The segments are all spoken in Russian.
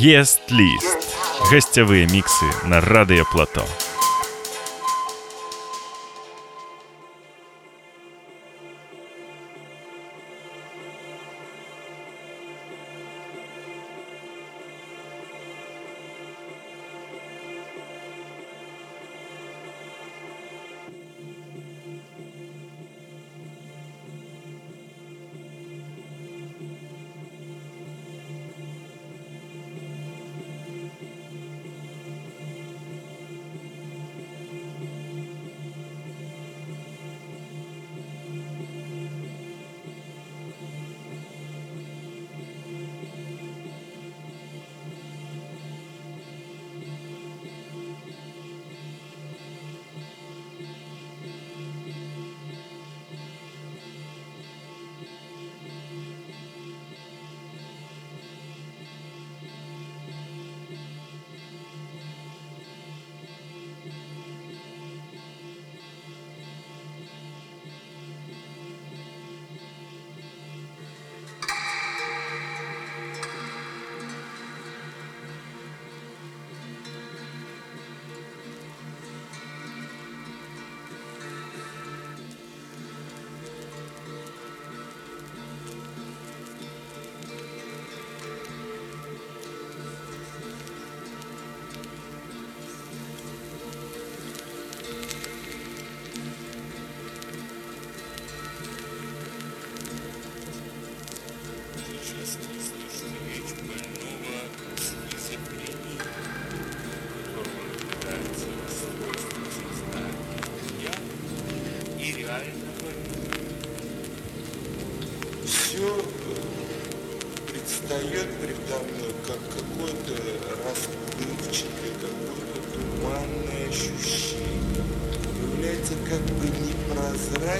Ест-лист. Гостевые миксы на Радио Плато.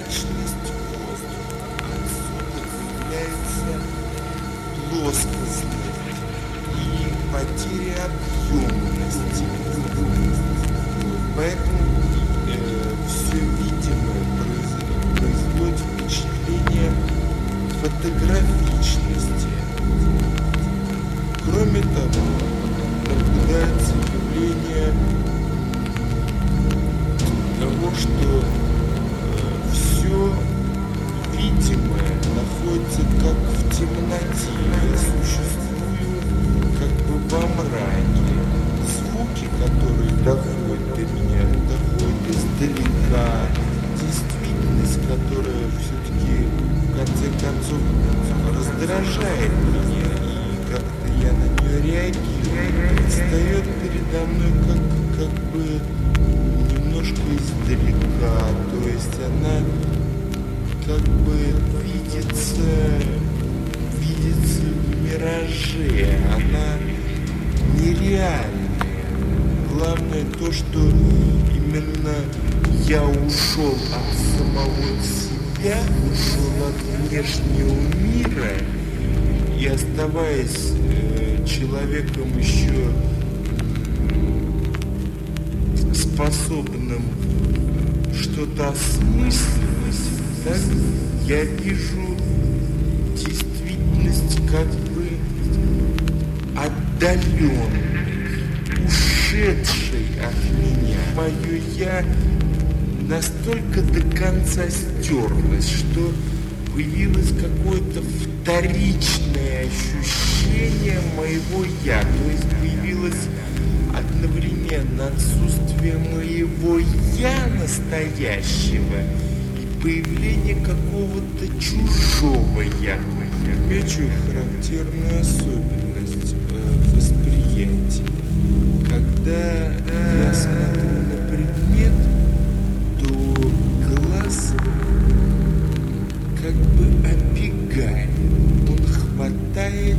Непрозрачность воздуха, отсюда появляется плоскость и потеря объемности. Поэтому э, все видимое произ- производит впечатление фотографичности. Кроме того, мираже, она нереальная. Главное то, что именно я ушел от самого себя, ушел от внешнего мира и оставаясь э, человеком еще способным что-то осмысливать, так, я вижу действительность как бы отдаленной, ушедшей от меня. Мое я настолько до конца стерлось, что появилось какое-то вторичное ощущение моего я. То есть появилось одновременно отсутствие моего я настоящего и появление какого-то чужого я. Отмечу характерную особенность Когда я смотрю на предмет, то глаз как бы обегает, он хватает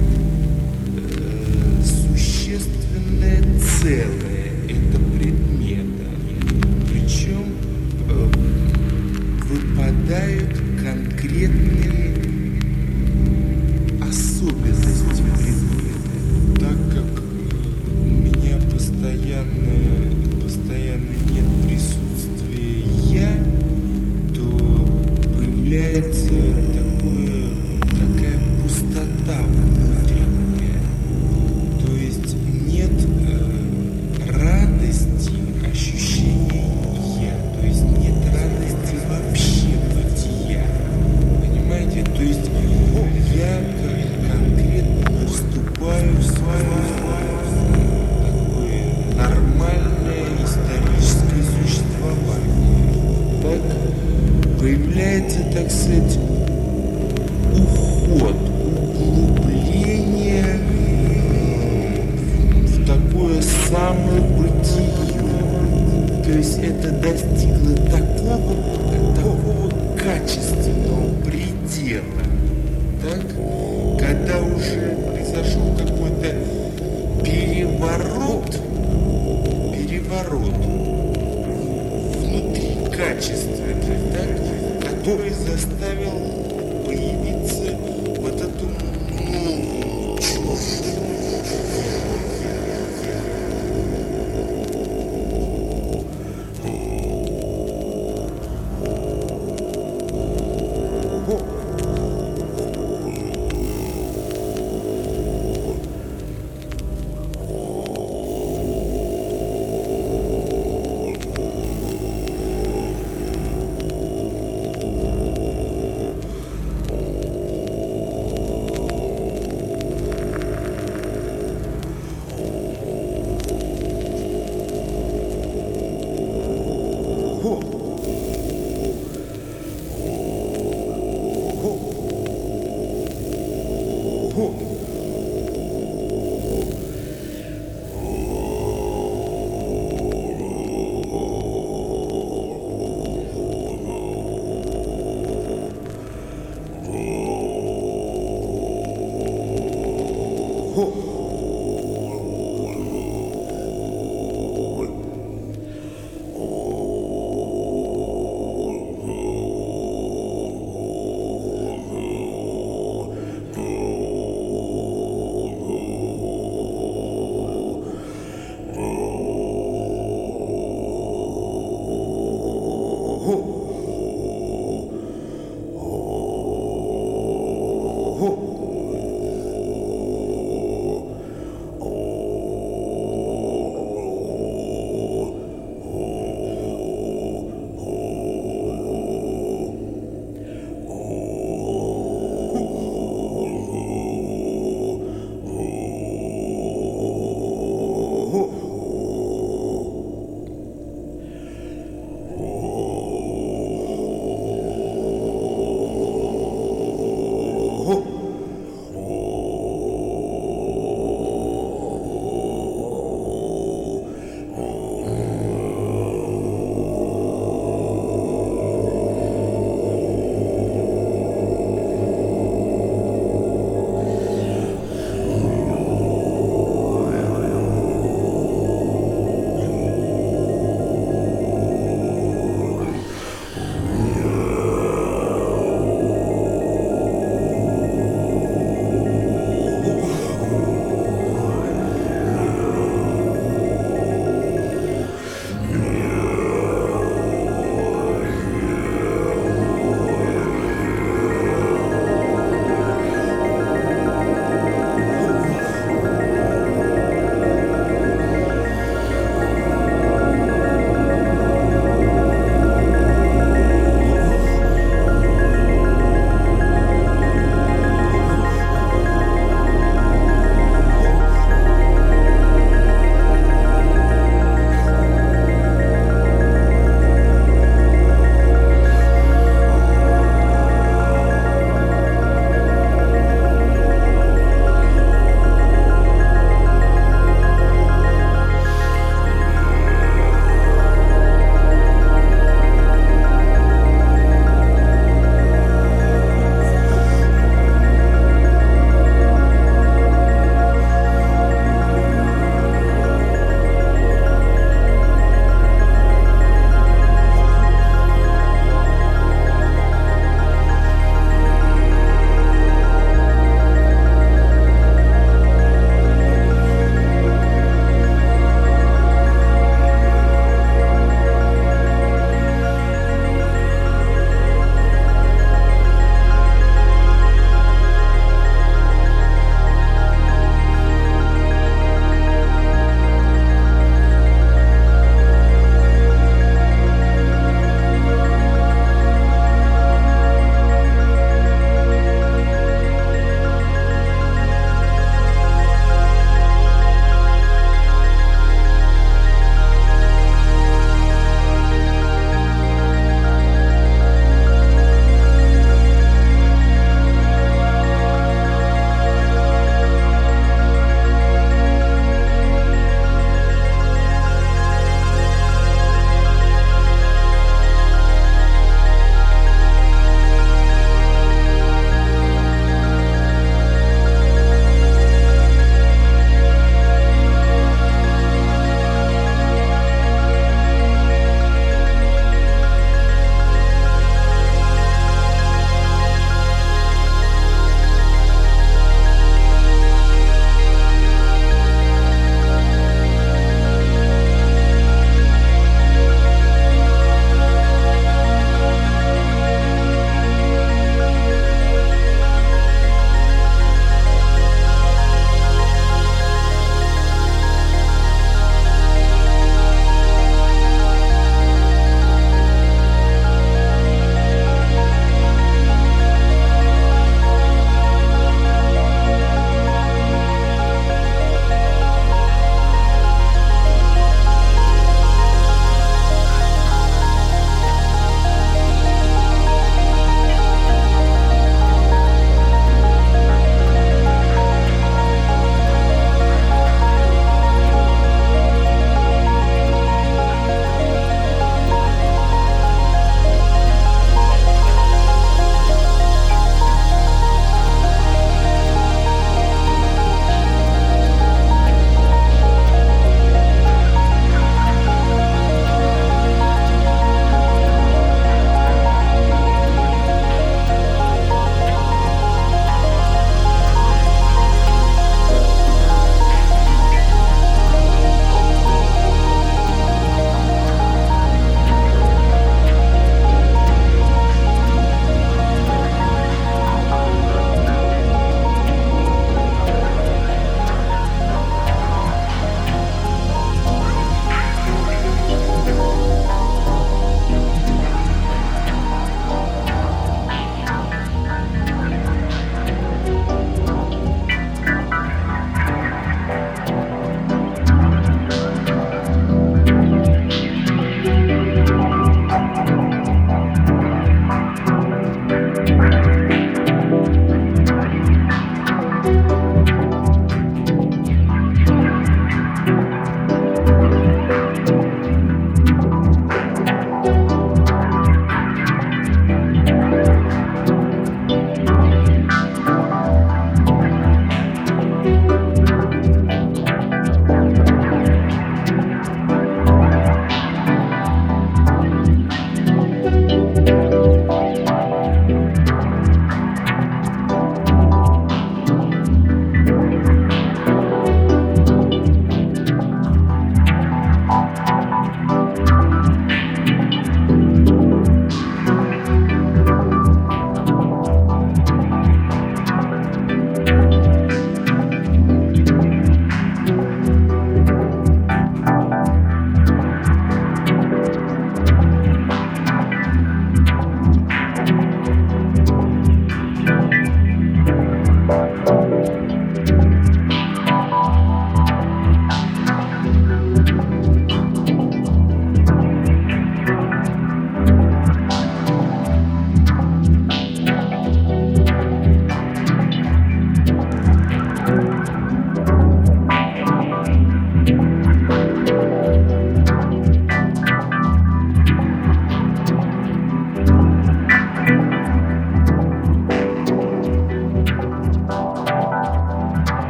э, существенное целое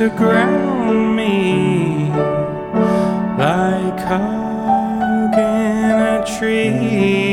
to ground me like hugging a tree.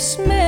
Christmas.